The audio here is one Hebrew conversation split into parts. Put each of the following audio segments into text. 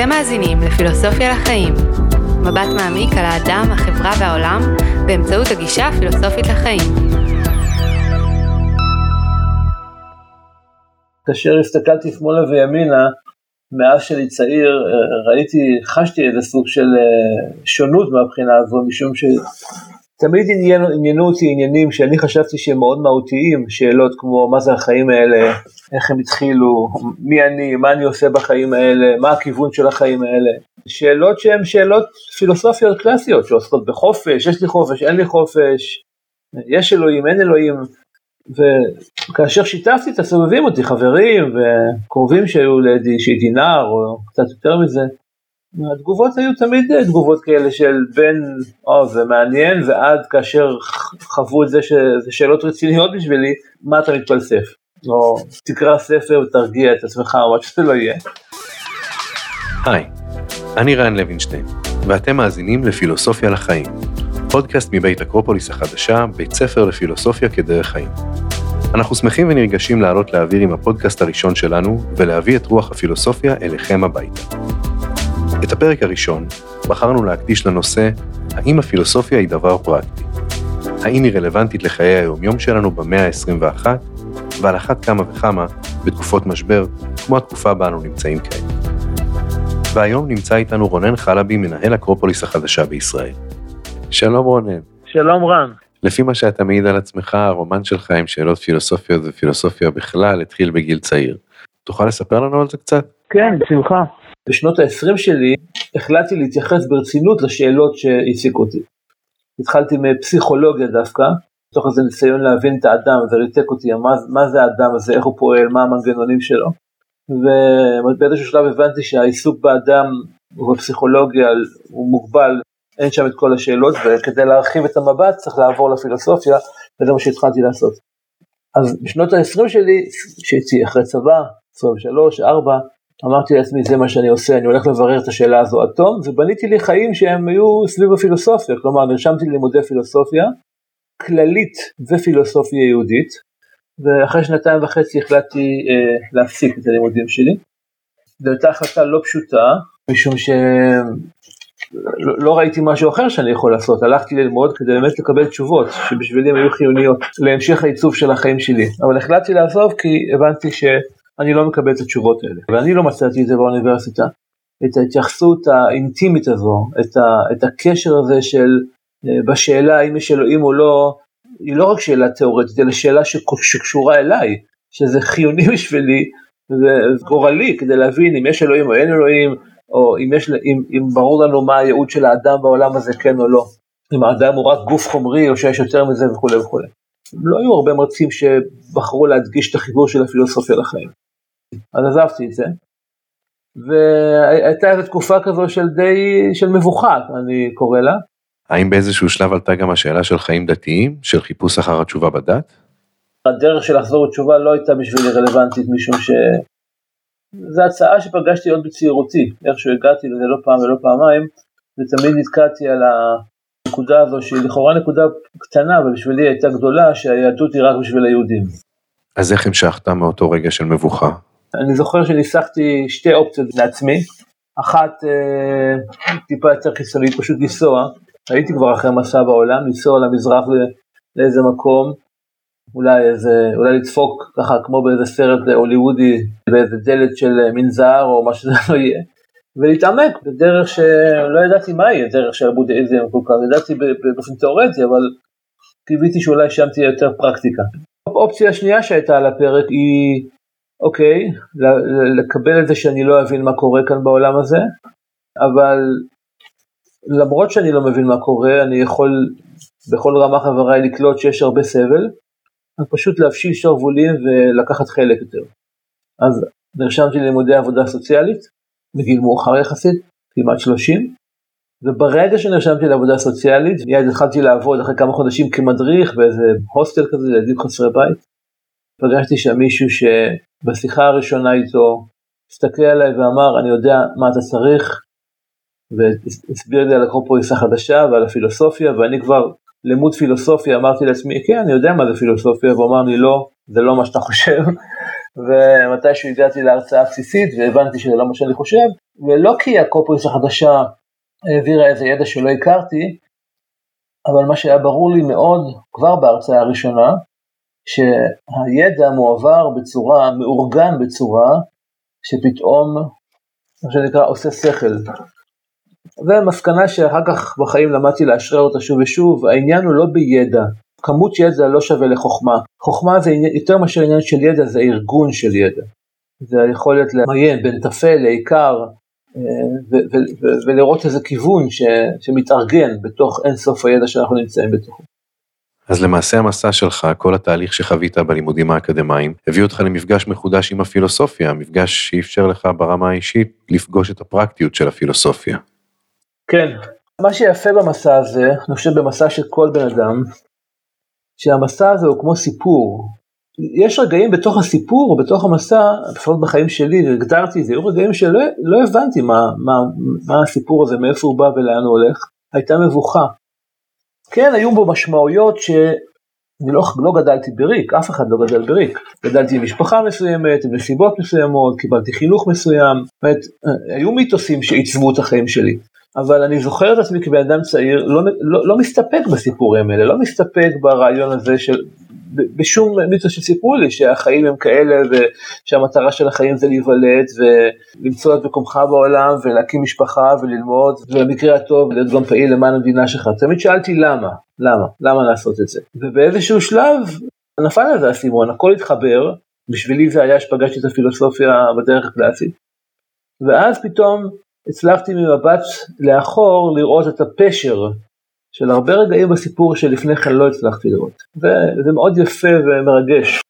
אתם מאזינים לפילוסופיה לחיים, מבט מעמיק על האדם, החברה והעולם באמצעות הגישה הפילוסופית לחיים. כאשר הסתכלתי שמאלה וימינה, מאז שאני צעיר ראיתי, חשתי איזה סוג של אה, שונות מהבחינה הזו, משום ש... תמיד עניין, עניינו אותי עניינים שאני חשבתי שהם מאוד מהותיים, שאלות כמו מה זה החיים האלה, איך הם התחילו, מי אני, מה אני עושה בחיים האלה, מה הכיוון של החיים האלה. שאלות שהן שאלות פילוסופיות קלאסיות שעוסקות בחופש, יש לי חופש, אין לי חופש, יש אלוהים, אין אלוהים. וכאשר שיתפתי את הסובבים אותי, חברים וקרובים שהיו לידי, שהייתי נער או קצת יותר מזה, התגובות היו תמיד תגובות כאלה של בין, או זה מעניין, ועד כאשר חוו את זה שזה שאלות רציניות בשבילי, מה אתה מתפלסף? או תקרא ספר ותרגיע את עצמך, או מה שזה לא יהיה. היי, אני רן לוינשטיין, ואתם מאזינים לפילוסופיה לחיים, פודקאסט מבית אקרופוליס החדשה, בית ספר לפילוסופיה כדרך חיים. אנחנו שמחים ונרגשים לעלות לאוויר עם הפודקאסט הראשון שלנו, ולהביא את רוח הפילוסופיה אליכם הביתה. את הפרק הראשון בחרנו להקדיש לנושא האם הפילוסופיה היא דבר פרקטי. האם היא רלוונטית לחיי היומיום שלנו במאה ה-21, ועל אחת כמה וכמה בתקופות משבר, כמו התקופה בה אנו נמצאים כעת. והיום נמצא איתנו רונן חלבי, מנהל אקרופוליס החדשה בישראל. שלום רונן. שלום רן. לפי מה שאתה מעיד על עצמך, הרומן שלך עם שאלות פילוסופיות ופילוסופיה בכלל התחיל בגיל צעיר. תוכל לספר לנו על זה קצת? כן, בשמחה. בשנות ה-20 שלי החלטתי להתייחס ברצינות לשאלות שהעסיקו אותי. התחלתי מפסיכולוגיה דווקא, מתוך איזה ניסיון להבין את האדם, זה ריתק אותי, מה, מה זה האדם הזה, איך הוא פועל, מה המנגנונים שלו. ובאיזשהו שלב הבנתי שהעיסוק באדם ובפסיכולוגיה הוא מוגבל, אין שם את כל השאלות, וכדי להרחיב את המבט צריך לעבור לפילוסופיה, וזה מה שהתחלתי לעשות. אז בשנות ה-20 שלי, שהייתי אחרי צבא, 23, 4, אמרתי לעצמי זה מה שאני עושה, אני הולך לברר את השאלה הזו עד תום, ובניתי לי חיים שהם היו סביב הפילוסופיה, כלומר נרשמתי ללימודי פילוסופיה, כללית ופילוסופיה יהודית, ואחרי שנתיים וחצי החלטתי אה, להפסיק את הלימודים שלי. זו הייתה החלטה לא פשוטה, משום שלא לא ראיתי משהו אחר שאני יכול לעשות, הלכתי ללמוד כדי באמת לקבל תשובות שבשבילי היו חיוניות להמשך העיצוב של החיים שלי, אבל החלטתי לעזוב כי הבנתי ש... אני לא מקבל את התשובות האלה. ואני לא מצאתי את זה באוניברסיטה. את ההתייחסות האינטימית הזו, את, ה, את הקשר הזה של אה, בשאלה האם יש אלוהים או לא, היא לא רק שאלה תיאורטית, אלא שאלה שקשורה אליי, שזה חיוני בשבילי וגורלי כדי להבין אם יש אלוהים או אין אלוהים, או אם, יש, אם, אם ברור לנו מה הייעוד של האדם בעולם הזה, כן או לא. אם האדם הוא רק גוף חומרי או שיש יותר מזה וכולי וכולי. לא היו הרבה מרצים שבחרו להדגיש את החיבור של הפילוסופיה לחיים. אז עזבתי את זה. והייתה איזו תקופה כזו של די, של מבוכה, אני קורא לה. האם באיזשהו שלב עלתה גם השאלה של חיים דתיים, של חיפוש אחר התשובה בדת? הדרך של לחזור לתשובה לא הייתה בשבילי רלוונטית, משום ש... זו הצעה שפגשתי עוד בצעירותי, איכשהו הגעתי לזה לא פעם ולא פעמיים, ותמיד נתקעתי על הנקודה הזו שהיא לכאורה נקודה קטנה, אבל בשבילי הייתה גדולה, שהיהדות היא רק בשביל היהודים. אז איך המשכת מאותו רגע של מבוכה? אני זוכר שניסחתי שתי אופציות לעצמי, אחת אה, טיפה יותר חיסונית, פשוט לנסוע, הייתי כבר אחרי מסע בעולם, לנסוע למזרח לאיזה מקום, אולי איזה, אולי לדפוק ככה כמו באיזה סרט הוליוודי, באיזה דלת של מנזר או מה שזה לא יהיה, ולהתעמק בדרך שלא ידעתי מה יהיה דרך של הבודהיזם כל כך, ידעתי באופן תיאורטי, אבל קיוויתי שאולי שם תהיה יותר פרקטיקה. האופציה השנייה שהייתה על הפרק היא אוקיי, לקבל את זה שאני לא אבין מה קורה כאן בעולם הזה, אבל למרות שאני לא מבין מה קורה, אני יכול בכל רמה חבריי לקלוט שיש הרבה סבל, אז פשוט להפשיל שרוולים ולקחת חלק יותר. אז נרשמתי ללימודי עבודה סוציאלית, בגיל מאוחר יחסית, כמעט 30, וברגע שנרשמתי לעבודה סוציאלית, מיד התחלתי לעבוד אחרי כמה חודשים כמדריך באיזה הוסטל כזה לילדים חסרי בית. פגשתי שם מישהו שבשיחה הראשונה איתו הסתכל עליי ואמר אני יודע מה אתה צריך והסביר לי על הקרופוליס החדשה ועל הפילוסופיה ואני כבר לימוד פילוסופיה אמרתי לעצמי כן אני יודע מה זה פילוסופיה והוא אמר לי לא זה לא מה שאתה חושב ומתי שהגעתי להרצאה בסיסית והבנתי שזה לא מה שאני חושב ולא כי הקופריס החדשה העבירה איזה ידע שלא הכרתי, אבל מה שהיה ברור לי מאוד כבר בהרצאה הראשונה, שהידע מועבר בצורה, מאורגן בצורה, שפתאום, מה שנקרא, עושה שכל. ומסקנה שאחר כך בחיים למדתי לאשרר אותה שוב ושוב, העניין הוא לא בידע, כמות ידע לא שווה לחוכמה, חוכמה זה יותר מאשר עניין של ידע, זה ארגון של ידע. זה היכולת למיין בין טפל לעיקר, ולראות איזה כיוון ש, שמתארגן בתוך אין סוף הידע שאנחנו נמצאים בתוכו. אז למעשה המסע שלך, כל התהליך שחווית בלימודים האקדמיים, הביא אותך למפגש מחודש עם הפילוסופיה, מפגש שאפשר לך ברמה האישית לפגוש את הפרקטיות של הפילוסופיה. כן, מה שיפה במסע הזה, אני חושב במסע של כל בן אדם, שהמסע הזה הוא כמו סיפור, יש רגעים בתוך הסיפור, בתוך המסע, לפחות בחיים שלי, והגדרתי את זה, היו רגעים שלא לא הבנתי מה, מה, מה הסיפור הזה, מאיפה הוא בא ולאן הוא הולך, הייתה מבוכה. כן, היו בו משמעויות שאני לא, לא גדלתי בריק, אף אחד לא גדל בריק. גדלתי עם משפחה מסוימת, עם נסיבות מסוימות, קיבלתי חינוך מסוים, אומרת, היו מיתוסים שעיצבו את החיים שלי. אבל אני זוכר את עצמי כבן אדם צעיר, לא, לא, לא מסתפק בסיפורים האלה, לא מסתפק ברעיון הזה של בשום מיתוס שסיפרו לי שהחיים הם כאלה ושהמטרה של החיים זה להיוולד ולמצוא את מקומך בעולם ולהקים משפחה וללמוד ובמקרה הטוב להיות גם פעיל למען המדינה שלך. תמיד שאלתי למה, למה, למה לעשות את זה. ובאיזשהו שלב נפל על זה הסימון, הכל התחבר, בשבילי זה היה שפגשתי את הפילוסופיה בדרך הקלאסית. ואז פתאום הצלחתי ממבט לאחור לראות את הפשר של הרבה רגעים בסיפור שלפני כן לא הצלחתי לראות. וזה מאוד יפה ומרגש.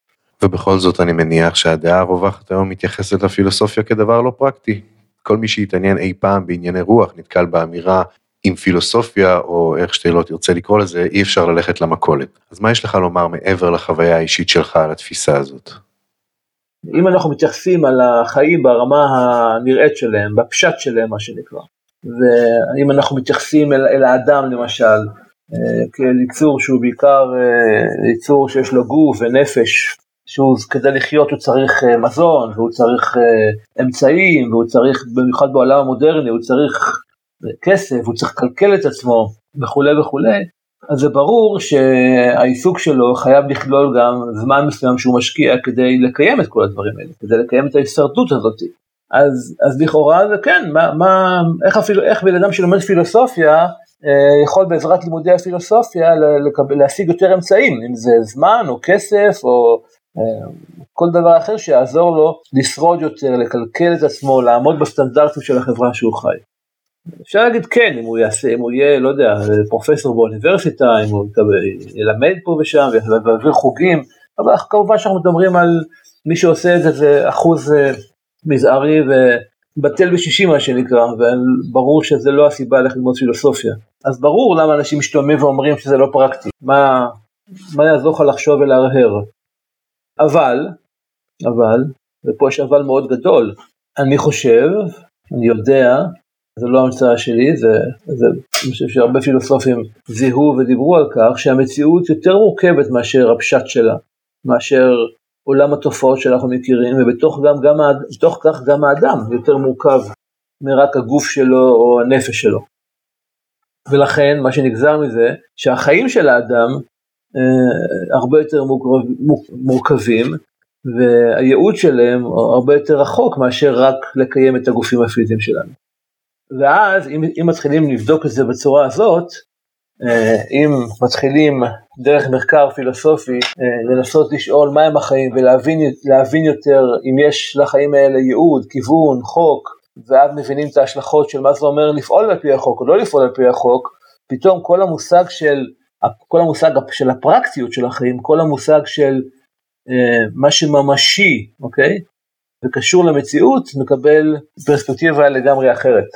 ובכל זאת אני מניח שהדעה הרווחת היום מתייחסת לפילוסופיה כדבר לא פרקטי. כל מי שהתעניין אי פעם בענייני רוח נתקל באמירה עם פילוסופיה, או איך שאתה לא תרצה לקרוא לזה, אי אפשר ללכת למכולת. אז מה יש לך לומר מעבר לחוויה האישית שלך על התפיסה הזאת? אם אנחנו מתייחסים על החיים ברמה הנראית שלהם, בפשט שלהם מה שנקרא, ואם אנחנו מתייחסים אל, אל האדם למשל, אה, כאל יצור שהוא בעיקר אה, יצור שיש לו גוף ונפש, שהוא כדי לחיות הוא צריך אה, מזון והוא צריך אמצעים והוא צריך, במיוחד בעולם המודרני, הוא צריך כסף, הוא צריך לקלקל את עצמו וכולי וכולי, אז זה ברור שהעיסוק שלו חייב לכלול גם זמן מסוים שהוא משקיע כדי לקיים את כל הדברים האלה, כדי לקיים את ההישרדות הזאת. אז, אז לכאורה זה כן, מה, מה, איך, אפילו, איך בן אדם שלומד פילוסופיה אה, יכול בעזרת לימודי הפילוסופיה לקבל, להשיג יותר אמצעים, אם זה זמן או כסף או אה, כל דבר אחר שיעזור לו לשרוד יותר, לקלקל את עצמו, לעמוד בסטנדרטים של החברה שהוא חי. אפשר להגיד כן, אם הוא יעשה, אם הוא יהיה, לא יודע, פרופסור באוניברסיטה, אם הוא ילמד פה ושם ויעביר חוגים, אבל כמובן שאנחנו מדברים על מי שעושה את זה, זה אחוז אה, מזערי ובטל בשישי מה שנקרא, וברור שזה לא הסיבה ללכת ללמוד פילוסופיה. אז ברור למה אנשים משתוממים ואומרים שזה לא פרקטי, מה, מה יעזור לך לחשוב ולהרהר. אבל, אבל, ופה יש אבל מאוד גדול, אני חושב, אני יודע, זה לא המצאה שלי, זה, זה, אני חושב שהרבה פילוסופים זיהו ודיברו על כך שהמציאות יותר מורכבת מאשר הפשט שלה, מאשר עולם התופעות שאנחנו מכירים, ובתוך גם, גם, כך גם האדם יותר מורכב מרק הגוף שלו או הנפש שלו. ולכן מה שנגזר מזה, שהחיים של האדם אה, הרבה יותר מורכב, מורכבים, והייעוד שלהם הרבה יותר רחוק מאשר רק לקיים את הגופים הפיזיים שלנו. ואז אם, אם מתחילים לבדוק את זה בצורה הזאת, אם מתחילים דרך מחקר פילוסופי אה, לנסות לשאול מהם החיים ולהבין יותר אם יש לחיים האלה ייעוד, כיוון, חוק, ואז מבינים את ההשלכות של מה זה אומר לפעול על פי החוק או לא לפעול על פי החוק, פתאום כל המושג של, כל המושג של הפרקטיות של החיים, כל המושג של אה, מה שממשי, אוקיי? וקשור למציאות, מקבל פרספקטיבה לגמרי אחרת.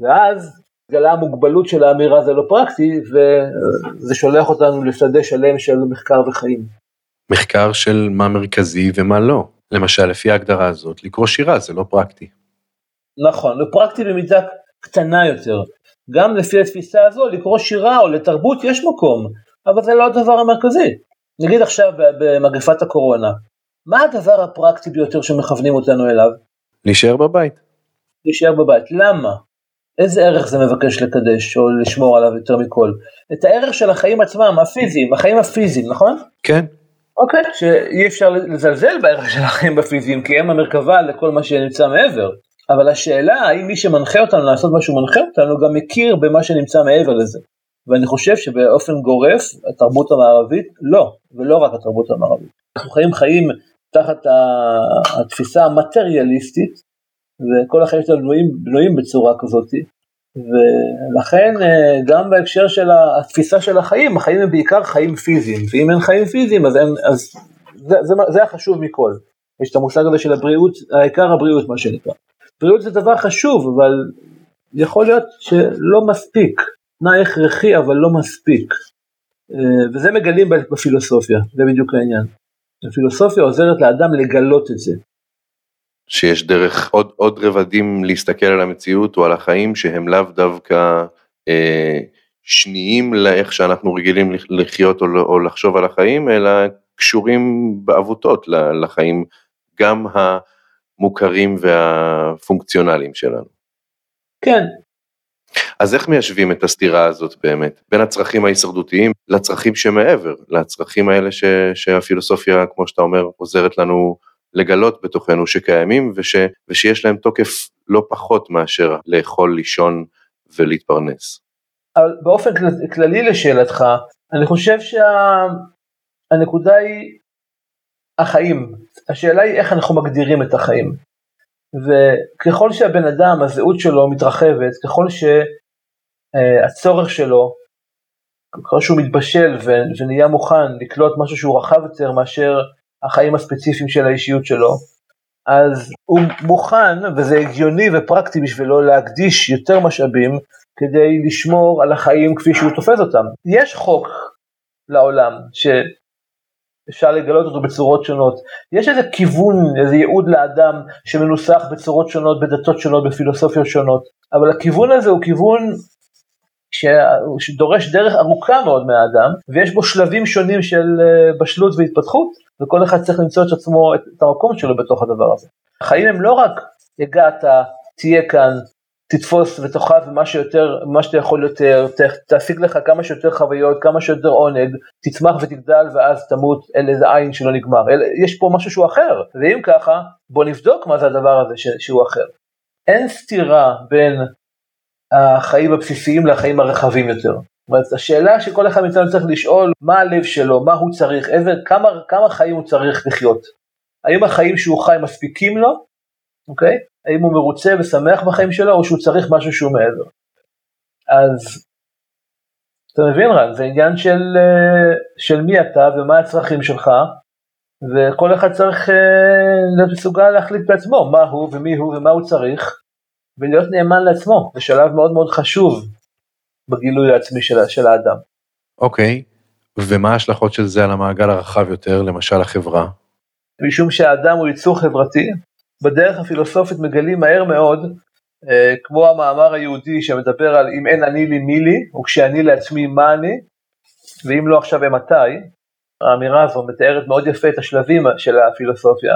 ואז התגלה המוגבלות של האמירה זה לא פרקטי, וזה שולח אותנו לשדה שלם של מחקר וחיים. מחקר של מה מרכזי ומה לא. למשל, לפי ההגדרה הזאת, לקרוא שירה זה לא פרקטי. נכון, זה פרקטי במידה קטנה יותר. גם לפי התפיסה הזו, לקרוא שירה או לתרבות יש מקום, אבל זה לא הדבר המרכזי. נגיד עכשיו במגפת הקורונה, מה הדבר הפרקטי ביותר שמכוונים אותנו אליו? להישאר בבית. להישאר בבית. למה? איזה ערך זה מבקש לקדש או לשמור עליו יותר מכל? את הערך של החיים עצמם, הפיזיים, החיים הפיזיים, נכון? כן. אוקיי, שאי אפשר לזלזל בערך של החיים הפיזיים, כי הם המרכבה לכל מה שנמצא מעבר. אבל השאלה האם מי שמנחה אותנו לעשות מה שהוא מנחה אותנו גם מכיר במה שנמצא מעבר לזה. ואני חושב שבאופן גורף התרבות המערבית לא, ולא רק התרבות המערבית. אנחנו חיים חיים תחת התפיסה המטריאליסטית, וכל החיים שלנו בנויים, בנויים בצורה כזאת, ולכן אה, גם בהקשר של התפיסה של החיים, החיים הם בעיקר חיים פיזיים, ואם אין חיים פיזיים אז, אין, אז זה, זה, זה החשוב מכל. יש את המושג הזה של הבריאות, העיקר הבריאות מה שנקרא. בריאות זה דבר חשוב, אבל יכול להיות שלא מספיק, תנאי הכרחי אבל לא מספיק. אה, וזה מגלים בפילוסופיה, זה בדיוק העניין. הפילוסופיה עוזרת לאדם לגלות את זה. שיש דרך עוד, עוד רבדים להסתכל על המציאות או על החיים שהם לאו דווקא אה, שניים לאיך שאנחנו רגילים לחיות או, או לחשוב על החיים, אלא קשורים בעבותות לחיים, גם המוכרים והפונקציונליים שלנו. כן. אז איך מיישבים את הסתירה הזאת באמת, בין הצרכים ההישרדותיים לצרכים שמעבר, לצרכים האלה ש, שהפילוסופיה, כמו שאתה אומר, עוזרת לנו לגלות בתוכנו שקיימים וש, ושיש להם תוקף לא פחות מאשר לאכול, לישון ולהתפרנס. אבל באופן כללי לשאלתך, אני חושב שהנקודה שה... היא החיים. השאלה היא איך אנחנו מגדירים את החיים. וככל שהבן אדם, הזהות שלו מתרחבת, ככל שהצורך שלו, ככל שהוא מתבשל ונהיה מוכן לקלוט משהו שהוא רחב יותר מאשר החיים הספציפיים של האישיות שלו, אז הוא מוכן, וזה הגיוני ופרקטי בשבילו, להקדיש יותר משאבים כדי לשמור על החיים כפי שהוא תופס אותם. יש חוק לעולם שאפשר לגלות אותו בצורות שונות. יש איזה כיוון, איזה ייעוד לאדם שמנוסח בצורות שונות, בדתות שונות, בפילוסופיות שונות, אבל הכיוון הזה הוא כיוון שדורש דרך ארוכה מאוד מהאדם, ויש בו שלבים שונים של אה, בשלות והתפתחות, וכל אחד צריך למצוא את עצמו, את המקום שלו בתוך הדבר הזה. החיים הם לא רק הגעת, תהיה כאן, תתפוס ותאכל מה שיותר, מה שאתה יכול יותר, תשיג לך כמה שיותר חוויות, כמה שיותר עונג, תצמח ותגדל ואז תמות אל איזה עין שלא נגמר. אל, יש פה משהו שהוא אחר, ואם ככה, בוא נבדוק מה זה הדבר הזה שהוא אחר. אין סתירה בין החיים הבסיסיים לחיים הרחבים יותר. זאת אומרת, השאלה שכל אחד מאיתנו צריך לשאול, מה הלב שלו, מה הוא צריך, איזה, כמה, כמה חיים הוא צריך לחיות. האם החיים שהוא חי מספיקים לו, אוקיי? האם הוא מרוצה ושמח בחיים שלו, או שהוא צריך משהו שהוא מעבר. אז אתה מבין רן, זה עניין של, אה, של מי אתה ומה הצרכים שלך, וכל אחד צריך אה, להיות מסוגל להחליט בעצמו מה הוא ומי הוא ומה הוא צריך, ולהיות נאמן לעצמו, זה שלב מאוד מאוד חשוב בגילוי העצמי של, של האדם. אוקיי, okay. ומה ההשלכות של זה על המעגל הרחב יותר, למשל החברה? משום שהאדם הוא יצור חברתי, בדרך הפילוסופית מגלים מהר מאוד, אה, כמו המאמר היהודי שמדבר על אם אין אני לי מי לי, וכשאני לעצמי מה אני, ואם לא עכשיו אימתי, האמירה הזו מתארת מאוד יפה את השלבים של הפילוסופיה.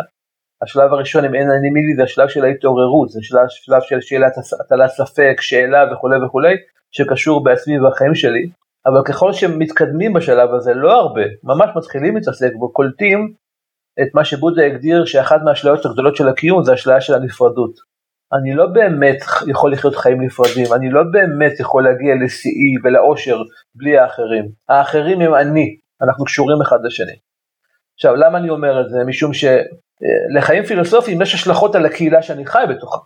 השלב הראשון אם אין אני מי לי זה השלב של ההתעוררות, זה שלב, שלב של שאלת הטלת ספק, שאלה וכולי וכולי, שקשור בעצמי ובחיים שלי, אבל ככל שמתקדמים בשלב הזה, לא הרבה, ממש מתחילים להתעסק בו, קולטים את מה שבודה הגדיר שאחת מהאשליות הגדולות של הקיום זה אשליה של הנפרדות. אני לא באמת יכול לחיות חיים נפרדים, אני לא באמת יכול להגיע לשיאי ולאושר בלי האחרים. האחרים הם אני, אנחנו קשורים אחד לשני. עכשיו, למה אני אומר את זה? משום שלחיים פילוסופיים יש השלכות על הקהילה שאני חי בתוכה.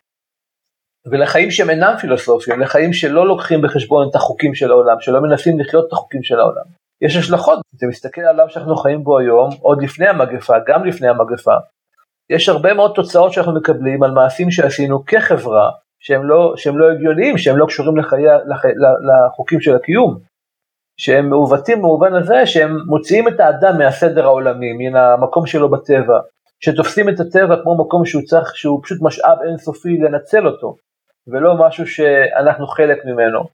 ולחיים שהם אינם פילוסופיים, לחיים שלא לוקחים בחשבון את החוקים של העולם, שלא מנסים לחיות את החוקים של העולם. יש השלכות, אתה מסתכל על העולם שאנחנו חיים בו היום, עוד לפני המגפה, גם לפני המגפה, יש הרבה מאוד תוצאות שאנחנו מקבלים על מעשים שעשינו כחברה, שהם לא, שהם לא הגיוניים, שהם לא קשורים לחיי, לח, לחוקים של הקיום, שהם מעוותים במובן הזה שהם מוציאים את האדם מהסדר העולמי, מן המקום שלו בטבע, שתופסים את הטבע כמו מקום שהוא צריך, שהוא פשוט משאב אינסופי לנצל אותו, ולא משהו שאנחנו חלק ממנו.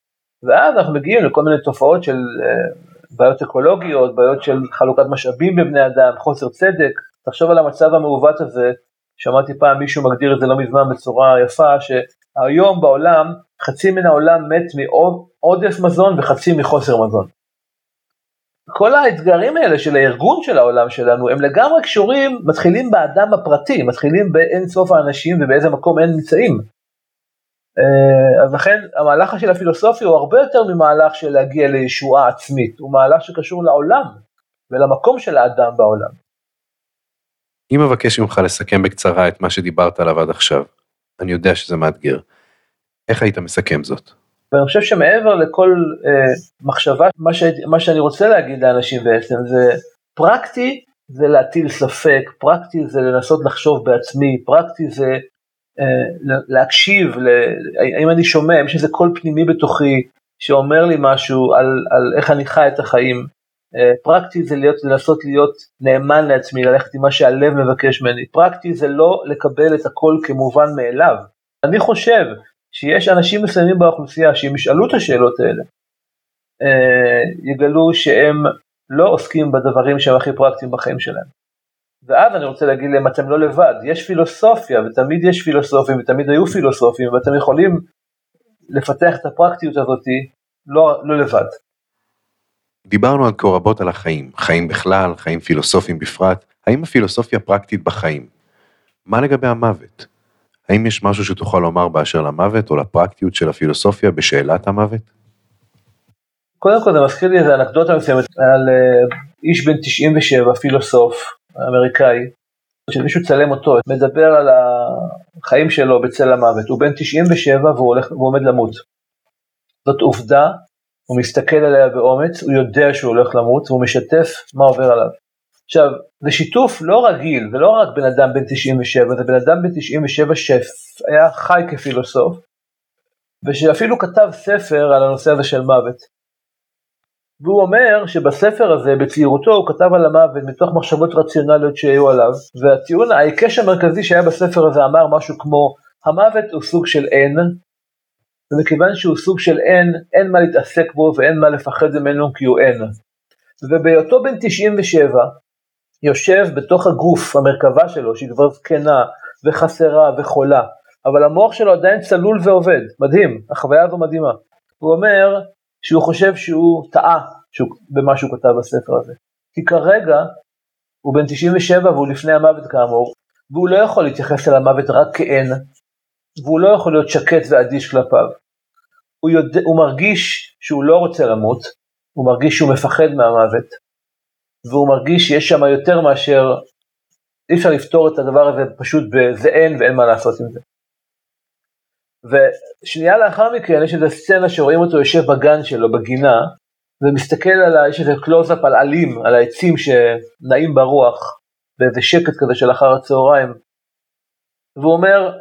ואז אנחנו מגיעים לכל מיני תופעות של אה, בעיות אקולוגיות, בעיות של חלוקת משאבים בבני אדם, חוסר צדק. תחשוב על המצב המעוות הזה, שמעתי פעם מישהו מגדיר את זה לא מזמן בצורה יפה, היום בעולם חצי מן העולם מת מעודף מזון וחצי מחוסר מזון. כל האתגרים האלה של הארגון של העולם שלנו הם לגמרי קשורים, מתחילים באדם הפרטי, מתחילים באין סוף האנשים ובאיזה מקום הם נמצאים. אה, אז לכן המהלך של הפילוסופיה הוא הרבה יותר ממהלך של להגיע לישועה עצמית, הוא מהלך שקשור לעולם ולמקום של האדם בעולם. אם אבקש ממך לסכם בקצרה את מה שדיברת עליו עד עכשיו, אני יודע שזה מאתגר, איך היית מסכם זאת? ואני חושב שמעבר לכל אה, מחשבה, מה, ש, מה שאני רוצה להגיד לאנשים בעצם זה פרקטי זה להטיל ספק, פרקטי זה לנסות לחשוב בעצמי, פרקטי זה אה, להקשיב, האם אני שומע, יש איזה קול פנימי בתוכי שאומר לי משהו על, על איך אני חי את החיים. אה, פרקטי זה להיות, לנסות להיות נאמן לעצמי, ללכת עם מה שהלב מבקש ממני. פרקטי זה לא לקבל את הכל כמובן מאליו. אני חושב שיש אנשים מסוימים באוכלוסייה שאם ישאלו את השאלות האלה, אה, יגלו שהם לא עוסקים בדברים שהם הכי פרקטיים בחיים שלהם. ואז אני רוצה להגיד להם, אתם לא לבד, יש פילוסופיה, ותמיד יש פילוסופים, ותמיד היו פילוסופים, ואתם יכולים לפתח את הפרקטיות הזאתי לא, לא לבד. דיברנו עד כה רבות על החיים, חיים בכלל, חיים פילוסופיים בפרט, האם הפילוסופיה פרקטית בחיים? מה לגבי המוות? האם יש משהו שתוכל לומר באשר למוות או לפרקטיות של הפילוסופיה בשאלת המוות? קודם כל זה מזכיר לי איזה אנקדוטה מסוימת על אה, איש בן 97, פילוסוף אמריקאי, שמישהו צלם אותו, מדבר על החיים שלו בצל המוות, הוא בן 97 והוא, הולך, והוא עומד למות. זאת עובדה, הוא מסתכל עליה באומץ, הוא יודע שהוא הולך למות והוא משתף מה עובר עליו. עכשיו, זה שיתוף לא רגיל, ולא רק בן אדם בן 97, זה בן אדם בן 97 שהיה חי כפילוסוף, ושאפילו כתב ספר על הנושא הזה של מוות. והוא אומר שבספר הזה, בצעירותו, הוא כתב על המוות מתוך מחשבות רציונליות שהיו עליו, והטיעון העיקש המרכזי שהיה בספר הזה אמר משהו כמו, המוות הוא סוג של אין, ומכיוון שהוא סוג של אין, אין מה להתעסק בו ואין מה לפחד ממנו כי הוא אין. ובהיותו בן 97, יושב בתוך הגוף, המרכבה שלו, שהיא כבר זקנה וחסרה וחולה, אבל המוח שלו עדיין צלול ועובד, מדהים, החוויה הזו מדהימה. הוא אומר שהוא חושב שהוא טעה במה שהוא כתב בספר הזה. כי כרגע הוא בן 97 והוא לפני המוות כאמור, והוא לא יכול להתייחס אל המוות רק כאין, והוא לא יכול להיות שקט ואדיש כלפיו. הוא, יודע, הוא מרגיש שהוא לא רוצה למות, הוא מרגיש שהוא מפחד מהמוות, והוא מרגיש שיש שם יותר מאשר, אי אפשר לפתור את הדבר הזה פשוט בזה אין ואין מה לעשות עם זה. ושנייה לאחר מכן יש איזו סצנה שרואים אותו יושב בגן שלו, בגינה, ומסתכל על, ה... יש איזה קלוזאפ על עלים, על העצים שנעים ברוח, באיזה שקט כזה של אחר הצהריים. והוא אומר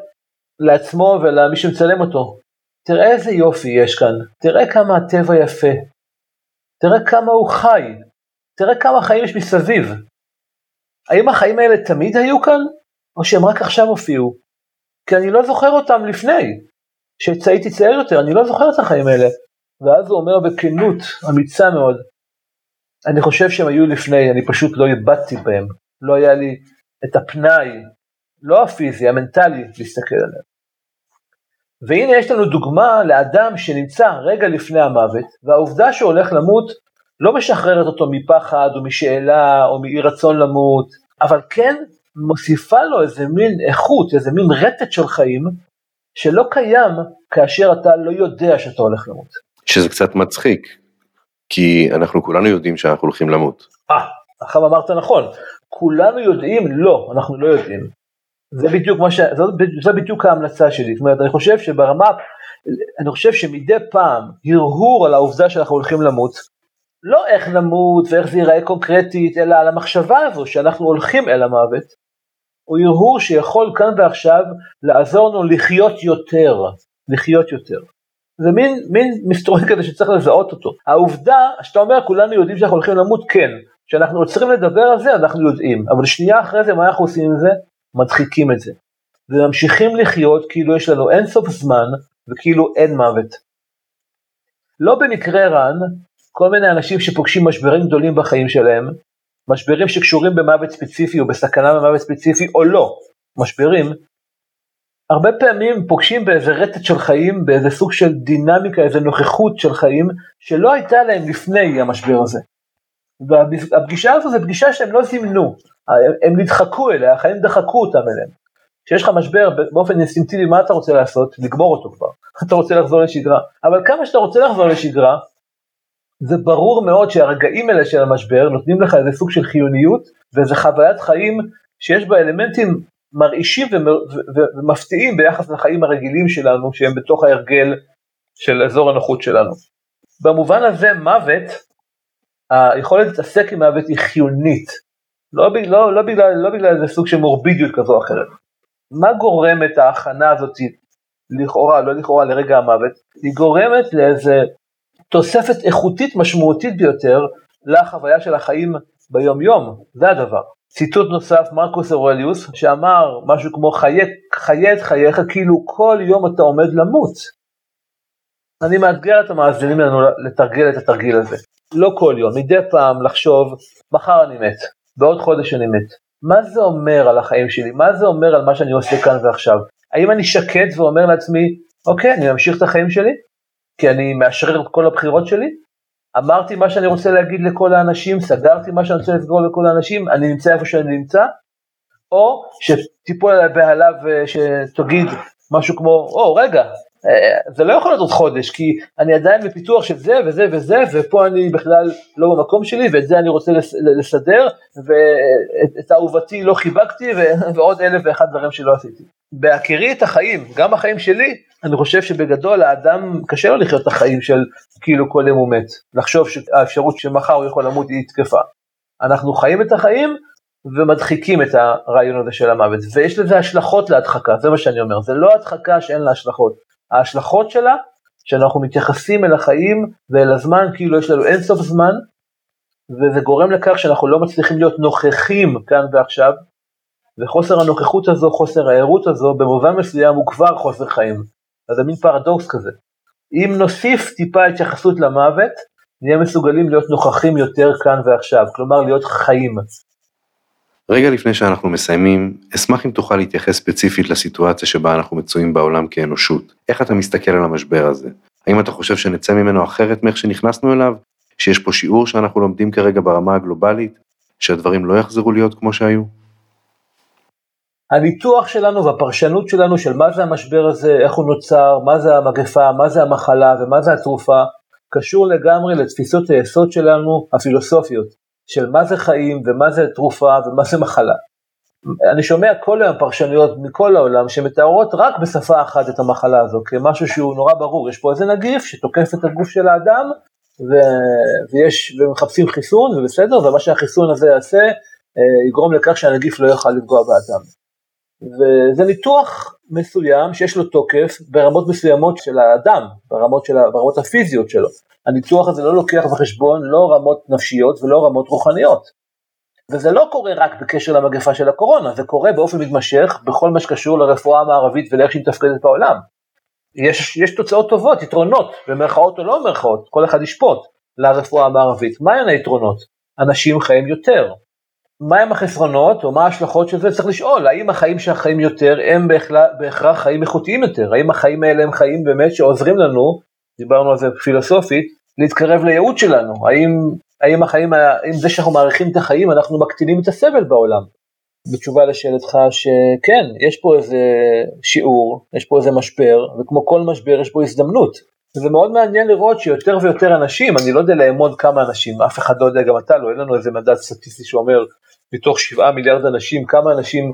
לעצמו ולמי שמצלם אותו, תראה איזה יופי יש כאן, תראה כמה הטבע יפה, תראה כמה הוא חי, תראה כמה חיים יש מסביב. האם החיים האלה תמיד היו כאן, או שהם רק עכשיו הופיעו? כי אני לא זוכר אותם לפני. כשהייתי צעיר יותר, אני לא זוכר את החיים האלה. ואז הוא אומר בכנות אמיצה מאוד, אני חושב שהם היו לפני, אני פשוט לא איבדתי בהם. לא היה לי את הפנאי, לא הפיזי, המנטלי, להסתכל עליהם. והנה יש לנו דוגמה לאדם שנמצא רגע לפני המוות, והעובדה שהוא הולך למות לא משחררת אותו מפחד או משאלה או מאי רצון למות, אבל כן מוסיפה לו איזה מין איכות, איזה מין רטט של חיים, שלא קיים כאשר אתה לא יודע שאתה הולך למות. שזה קצת מצחיק, כי אנחנו כולנו יודעים שאנחנו הולכים למות. אה, עכשיו אמרת נכון, כולנו יודעים, לא, אנחנו לא יודעים. זה בדיוק מה ש... זה בדיוק ההמלצה שלי, זאת אומרת, אני חושב שברמה, אני חושב שמדי פעם הרהור על העובדה שאנחנו הולכים למות, לא איך נמות ואיך זה ייראה קונקרטית, אלא על המחשבה הזו שאנחנו הולכים אל המוות, הוא הרהור שיכול כאן ועכשיו לעזור לנו לחיות יותר, לחיות יותר. זה מין, מין מסתורי כזה שצריך לזהות אותו. העובדה שאתה אומר כולנו יודעים שאנחנו הולכים למות, כן. כשאנחנו עוצרים לדבר על זה אנחנו יודעים, אבל שנייה אחרי זה מה אנחנו עושים עם זה? מדחיקים את זה. וממשיכים לחיות כאילו יש לנו אינסוף זמן וכאילו אין מוות. לא במקרה רן, כל מיני אנשים שפוגשים משברים גדולים בחיים שלהם, משברים שקשורים במוות ספציפי או בסכנה במוות ספציפי או לא, משברים, הרבה פעמים פוגשים באיזה רטט של חיים, באיזה סוג של דינמיקה, איזה נוכחות של חיים, שלא הייתה להם לפני המשבר הזה. והפגישה הזו זו פגישה שהם לא זימנו, הם נדחקו אליה, החיים דחקו אותם אליהם. כשיש לך משבר באופן אינסטינקטיבי מה אתה רוצה לעשות? לגמור אותו כבר. אתה רוצה לחזור לשגרה. אבל כמה שאתה רוצה לחזור לשגרה, זה ברור מאוד שהרגעים האלה של המשבר נותנים לך איזה סוג של חיוניות ואיזה חוויית חיים שיש בה אלמנטים מרעישים ומפתיעים ביחס לחיים הרגילים שלנו שהם בתוך ההרגל של אזור הנוחות שלנו. במובן הזה מוות, היכולת להתעסק עם מוות היא חיונית, לא, לא, לא, בגלל, לא בגלל איזה סוג של מורבידיות כזו או אחרת. מה גורם את ההכנה הזאת, לכאורה, לא לכאורה, לרגע המוות? היא גורמת לאיזה תוספת איכותית משמעותית ביותר לחוויה של החיים ביום יום, זה הדבר. ציטוט נוסף, מרקוס אורליוס, שאמר משהו כמו חיה את חייך כאילו כל יום אתה עומד למות. אני מאתגר את המאזינים לנו לתרגל את התרגיל הזה. לא כל יום, מדי פעם לחשוב, מחר אני מת, בעוד חודש אני מת. מה זה אומר על החיים שלי? מה זה אומר על מה שאני עושה כאן ועכשיו? האם אני שקט ואומר לעצמי, אוקיי, אני ממשיך את החיים שלי? כי אני מאשרר את כל הבחירות שלי? אמרתי מה שאני רוצה להגיד לכל האנשים, סגרתי מה שאני רוצה לסגור לכל האנשים, אני נמצא איפה שאני נמצא? או שתיפול עליי בהלה ושתגיד משהו כמו, או רגע, זה לא יכול להיות עוד חודש, כי אני עדיין בפיתוח של זה וזה וזה, ופה אני בכלל לא במקום שלי, ואת זה אני רוצה לסדר, ואת אהובתי לא חיבקתי, ועוד אלף ואחד דברים שלא עשיתי. בהכירי את החיים, גם החיים שלי, אני חושב שבגדול האדם קשה לו לחיות את החיים של כאילו כל יום הוא מת, לחשוב שהאפשרות שמחר הוא יכול למות היא תקפה. אנחנו חיים את החיים ומדחיקים את הרעיון הזה של המוות, ויש לזה השלכות להדחקה, זה מה שאני אומר, זה לא הדחקה שאין לה השלכות, ההשלכות שלה, שאנחנו מתייחסים אל החיים ואל הזמן כאילו יש לנו אינסוף זמן, וזה גורם לכך שאנחנו לא מצליחים להיות נוכחים כאן ועכשיו, וחוסר הנוכחות הזו, חוסר הערות הזו, במובן מסוים הוא כבר חוסר חיים. אז זה מין פרדוקס כזה. אם נוסיף טיפה התייחסות למוות, נהיה מסוגלים להיות נוכחים יותר כאן ועכשיו, כלומר להיות חיים. רגע לפני שאנחנו מסיימים, אשמח אם תוכל להתייחס ספציפית לסיטואציה שבה אנחנו מצויים בעולם כאנושות. איך אתה מסתכל על המשבר הזה? האם אתה חושב שנצא ממנו אחרת מאיך שנכנסנו אליו? שיש פה שיעור שאנחנו לומדים כרגע ברמה הגלובלית? שהדברים לא יחזרו להיות כמו שהיו? הניתוח שלנו והפרשנות שלנו של מה זה המשבר הזה, איך הוא נוצר, מה זה המגפה, מה זה המחלה ומה זה התרופה, קשור לגמרי לתפיסות היסוד שלנו, הפילוסופיות, של מה זה חיים ומה זה תרופה ומה זה מחלה. אני שומע כל היום פרשנויות מכל העולם שמתארות רק בשפה אחת את המחלה הזו, כמשהו שהוא נורא ברור, יש פה איזה נגיף שתוקף את הגוף של האדם, ו... ויש, ומחפשים חיסון, ובסדר, ומה שהחיסון הזה יעשה, אה, יגרום לכך שהנגיף לא יוכל לפגוע באדם. וזה ניתוח מסוים שיש לו תוקף ברמות מסוימות של האדם, ברמות, של, ברמות הפיזיות שלו. הניתוח הזה לא לוקח בחשבון לא רמות נפשיות ולא רמות רוחניות. וזה לא קורה רק בקשר למגפה של הקורונה, זה קורה באופן מתמשך בכל מה שקשור לרפואה המערבית ולאיך שהיא מתפקדת בעולם. יש, יש תוצאות טובות, יתרונות, במרכאות או לא במרכאות, כל אחד ישפוט לרפואה המערבית. מהן היתרונות? אנשים חיים יותר, מהם החסרונות או מה ההשלכות של זה? צריך לשאול האם החיים שהחיים יותר הם בהכרח חיים איכותיים יותר? האם החיים האלה הם חיים באמת שעוזרים לנו דיברנו על זה פילוסופית להתקרב לייעוד שלנו? האם האם החיים האם זה שאנחנו מעריכים את החיים אנחנו מקטינים את הסבל בעולם. בתשובה לשאלתך שכן יש פה איזה שיעור יש פה איזה משבר וכמו כל משבר יש פה הזדמנות זה מאוד מעניין לראות שיותר ויותר אנשים, אני לא יודע לאמוד כמה אנשים, אף אחד לא יודע, גם אתה לא, אין לנו איזה מדד סטטיסטי שאומר מתוך שבעה מיליארד אנשים, כמה אנשים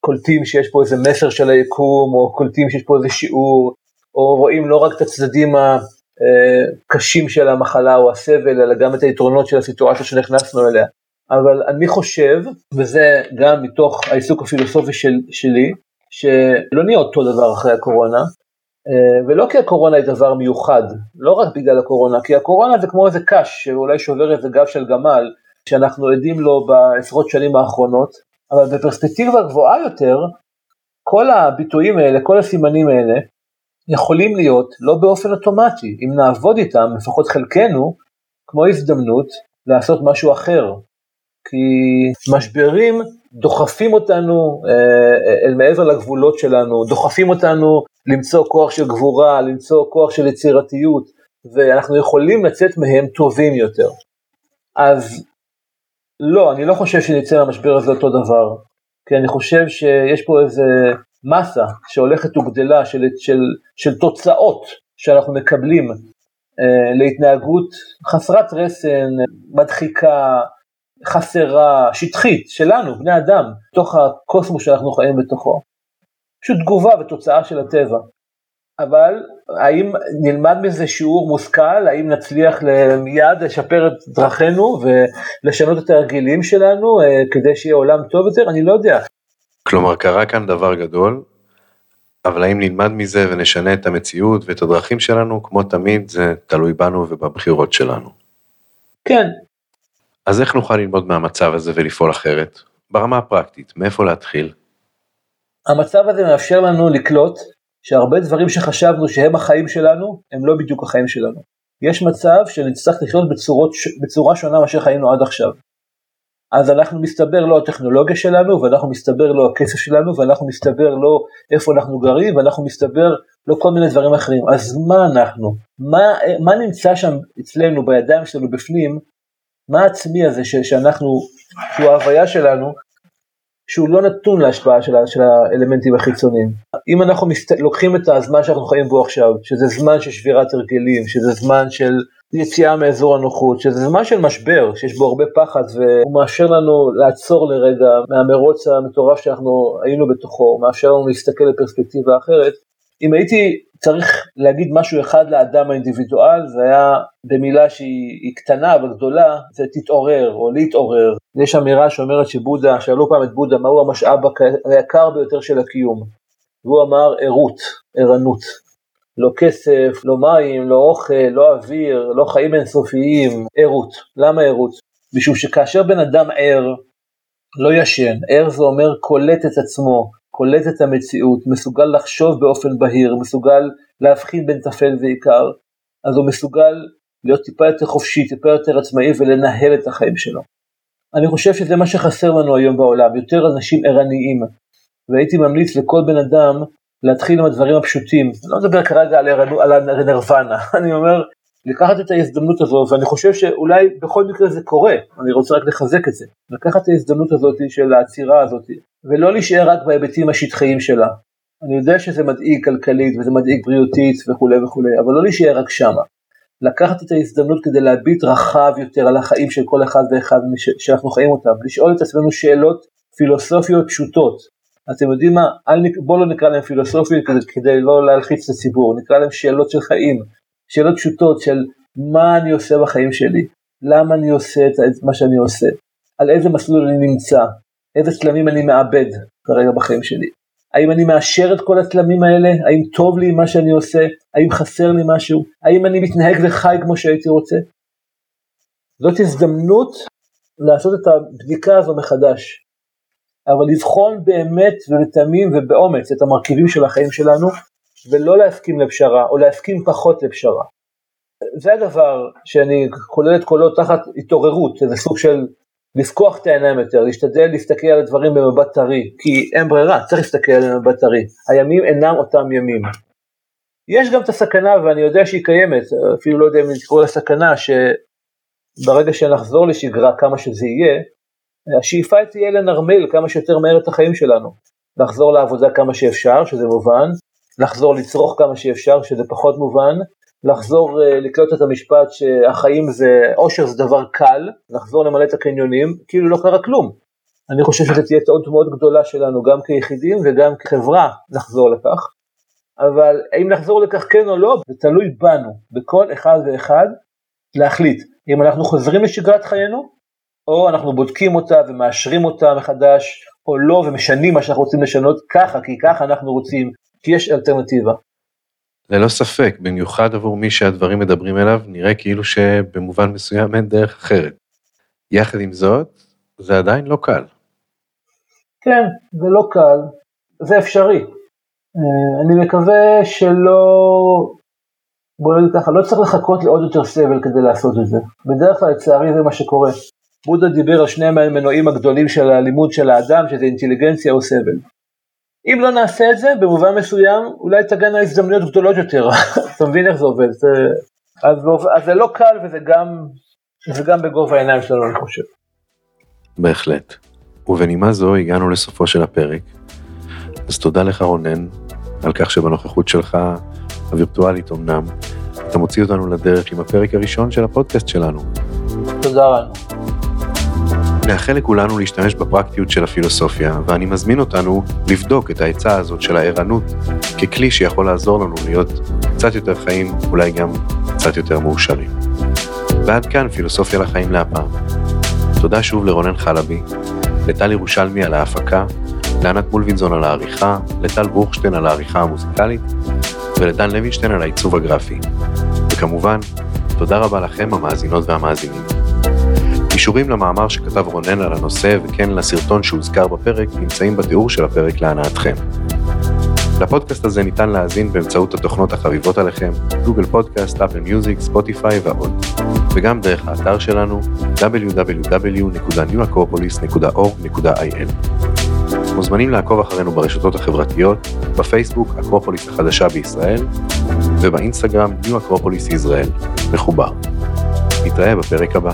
קולטים שיש פה איזה מסר של היקום, או קולטים שיש פה איזה שיעור, או רואים לא רק את הצדדים הקשים של המחלה או הסבל, אלא גם את היתרונות של הסיטואציה שנכנסנו אליה. אבל אני חושב, וזה גם מתוך העיסוק הפילוסופי של, שלי, שלא נהיה אותו דבר אחרי הקורונה, ולא כי הקורונה היא דבר מיוחד, לא רק בגלל הקורונה, כי הקורונה זה כמו איזה קש שאולי שובר איזה גב של גמל, שאנחנו עדים לו בעשרות שנים האחרונות, אבל בפרספקטיבה גבוהה יותר, כל הביטויים האלה, כל הסימנים האלה, יכולים להיות לא באופן אוטומטי, אם נעבוד איתם, לפחות חלקנו, כמו הזדמנות לעשות משהו אחר. כי משברים דוחפים אותנו אל מעבר לגבולות שלנו, דוחפים אותנו למצוא כוח של גבורה, למצוא כוח של יצירתיות, ואנחנו יכולים לצאת מהם טובים יותר. אז לא, אני לא חושב שנצא מהמשבר הזה אותו דבר, כי אני חושב שיש פה איזה מסה שהולכת וגדלה של, של, של תוצאות שאנחנו מקבלים אה, להתנהגות חסרת רסן, מדחיקה, חסרה, שטחית, שלנו, בני אדם, תוך הקוסמוס שאנחנו חיים בתוכו. פשוט תגובה ותוצאה של הטבע. אבל האם נלמד מזה שיעור מושכל, האם נצליח מיד לשפר את דרכינו ולשנות את הרגילים שלנו אה, כדי שיהיה עולם טוב יותר? אני לא יודע. כלומר קרה כאן דבר גדול, אבל האם נלמד מזה ונשנה את המציאות ואת הדרכים שלנו, כמו תמיד זה תלוי בנו ובבחירות שלנו. כן. אז איך נוכל ללמוד מהמצב הזה ולפעול אחרת? ברמה הפרקטית, מאיפה להתחיל? המצב הזה מאפשר לנו לקלוט שהרבה דברים שחשבנו שהם החיים שלנו, הם לא בדיוק החיים שלנו. יש מצב שנצטרך לחיות בצורות, בצורה שונה מאשר חיינו עד עכשיו. אז אנחנו מסתבר לא הטכנולוגיה שלנו, ואנחנו מסתבר לא הכסף שלנו, ואנחנו מסתבר לא איפה אנחנו גרים, ואנחנו מסתבר לא כל מיני דברים אחרים. אז מה אנחנו? מה, מה נמצא שם אצלנו, בידיים שלנו, בפנים? מה העצמי הזה ש, שאנחנו, שהוא ההוויה שלנו, שהוא לא נתון להשפעה של, של האלמנטים החיצוניים. אם אנחנו מסת... לוקחים את הזמן שאנחנו חיים בו עכשיו, שזה זמן של שבירת הרגלים, שזה זמן של יציאה מאזור הנוחות, שזה זמן של משבר, שיש בו הרבה פחד, והוא מאפשר לנו לעצור לרגע מהמרוץ המטורף שאנחנו היינו בתוכו, הוא מאפשר לנו להסתכל לפרספקטיבה אחרת. אם הייתי צריך להגיד משהו אחד לאדם האינדיבידואל, זה היה במילה שהיא קטנה אבל גדולה, זה תתעורר או להתעורר. יש אמירה שאומרת שבודה, שאלו פעם את בודה מהו המשאב היקר ביותר של הקיום, והוא אמר ערות, ערנות. לא כסף, לא מים, לא אוכל, לא אוויר, לא חיים אינסופיים, ערות. למה ערות? משום שכאשר בן אדם ער, לא ישן, ער זה אומר קולט את עצמו, קולט את המציאות, מסוגל לחשוב באופן בהיר, מסוגל להבחין בין טפל ועיקר, אז הוא מסוגל להיות טיפה יותר חופשי, טיפה יותר עצמאי ולנהל את החיים שלו. אני חושב שזה מה שחסר לנו היום בעולם, יותר אנשים ערניים, והייתי ממליץ לכל בן אדם להתחיל עם הדברים הפשוטים, אני לא מדבר כרגע על, על הנרוונה, אני אומר לקחת את ההזדמנות הזו, ואני חושב שאולי בכל מקרה זה קורה, אני רוצה רק לחזק את זה, לקחת את ההזדמנות הזאת של העצירה הזאת, ולא להישאר רק בהיבטים השטחיים שלה. אני יודע שזה מדאיג כלכלית וזה מדאיג בריאותית וכולי וכולי, אבל לא להישאר רק שמה. לקחת את ההזדמנות כדי להביט רחב יותר על החיים של כל אחד ואחד שאנחנו חיים אותם, לשאול את עצמנו שאלות פילוסופיות פשוטות. אתם יודעים מה, בואו לא נקרא להם פילוסופיות כדי, כדי לא להלחיץ את הציבור, נקרא להם שאלות של חיים, שאלות פשוטות של מה אני עושה בחיים שלי, למה אני עושה את מה שאני עושה, על איזה מסלול אני נמצא, איזה צלמים אני מאבד כרגע בחיים שלי. האם אני מאשר את כל הצלמים האלה? האם טוב לי מה שאני עושה? האם חסר לי משהו? האם אני מתנהג וחי כמו שהייתי רוצה? זאת הזדמנות לעשות את הבדיקה הזו מחדש. אבל לבחון באמת ובתמים ובאומץ את המרכיבים של החיים שלנו, ולא להסכים לפשרה, או להסכים פחות לפשרה. זה הדבר שאני כולל את כולו תחת התעוררות, איזה סוג של לפקוח את העיניים יותר, להשתדל להסתכל על הדברים במבט טרי, כי אין ברירה, צריך להסתכל עליהם במבט טרי. הימים אינם אותם ימים. יש גם את הסכנה, ואני יודע שהיא קיימת, אפילו לא יודע אם לקרוא לה סכנה, שברגע שנחזור לשגרה כמה שזה יהיה, השאיפה תהיה לנרמל כמה שיותר מהר את החיים שלנו. לחזור לעבודה כמה שאפשר, שזה מובן, לחזור לצרוך כמה שאפשר, שזה פחות מובן, לחזור uh, לקלוט את המשפט שהחיים זה, אושר זה דבר קל, לחזור למלא את הקניונים, כאילו לא קרה כלום. אני חושב שזו תהיה טעות מאוד גדולה שלנו, גם כיחידים וגם כחברה, לחזור לכך. אבל האם נחזור לכך כן או לא, זה תלוי בנו, בכל אחד ואחד, להחליט אם אנחנו חוזרים לשגרת חיינו, או אנחנו בודקים אותה ומאשרים אותה מחדש, או לא, ומשנים מה שאנחנו רוצים לשנות ככה, כי ככה אנחנו רוצים, כי יש אלטרנטיבה. ללא ספק, במיוחד עבור מי שהדברים מדברים אליו, נראה כאילו שבמובן מסוים אין דרך אחרת. יחד עם זאת, זה עדיין לא קל. כן, זה לא קל, זה אפשרי. אה, אני מקווה שלא, בוא נגיד ככה, לא צריך לחכות לעוד יותר סבל כדי לעשות את זה. בדרך כלל, לצערי, זה מה שקורה. בודה דיבר על שני המנועים הגדולים של הלימוד של האדם, שזה אינטליגנציה או סבל. אם לא נעשה את זה, במובן מסוים, אולי תגענה הזדמנויות גדולות יותר. אתה מבין איך זה עובד? זה, אז, אז זה לא קל וזה גם, זה גם בגובה העיניים שלנו, אני חושב. בהחלט. ובנימה זו הגענו לסופו של הפרק. אז תודה לך רונן, על כך שבנוכחות שלך, הווירטואלית אמנם, אתה מוציא אותנו לדרך עם הפרק הראשון של הפודקאסט שלנו. תודה רבה. נאחל לכולנו להשתמש בפרקטיות של הפילוסופיה, ואני מזמין אותנו לבדוק את העצה הזאת של הערנות ככלי שיכול לעזור לנו להיות קצת יותר חיים, אולי גם קצת יותר מאושרים. ועד כאן פילוסופיה לחיים להפעם. תודה שוב לרונן חלבי, לטל ירושלמי על ההפקה, לענת מולבינזון על העריכה, לטל ברוכשטיין על העריכה המוזיקלית, ולדן לוינשטיין על העיצוב הגרפי. וכמובן, תודה רבה לכם המאזינות והמאזינים. קישורים למאמר שכתב רונן על הנושא וכן לסרטון שהוזכר בפרק נמצאים בתיאור של הפרק להנאתכם. לפודקאסט הזה ניתן להאזין באמצעות התוכנות החביבות עליכם, Google Podcast, Apple Music, Spotify ועוד, וגם דרך האתר שלנו www.newacropolis.org.il. מוזמנים לעקוב אחרינו ברשתות החברתיות, בפייסבוק אקרופוליס החדשה בישראל, ובאינסטגרם New Acropolis ישראל, מחובר. נתראה בפרק הבא.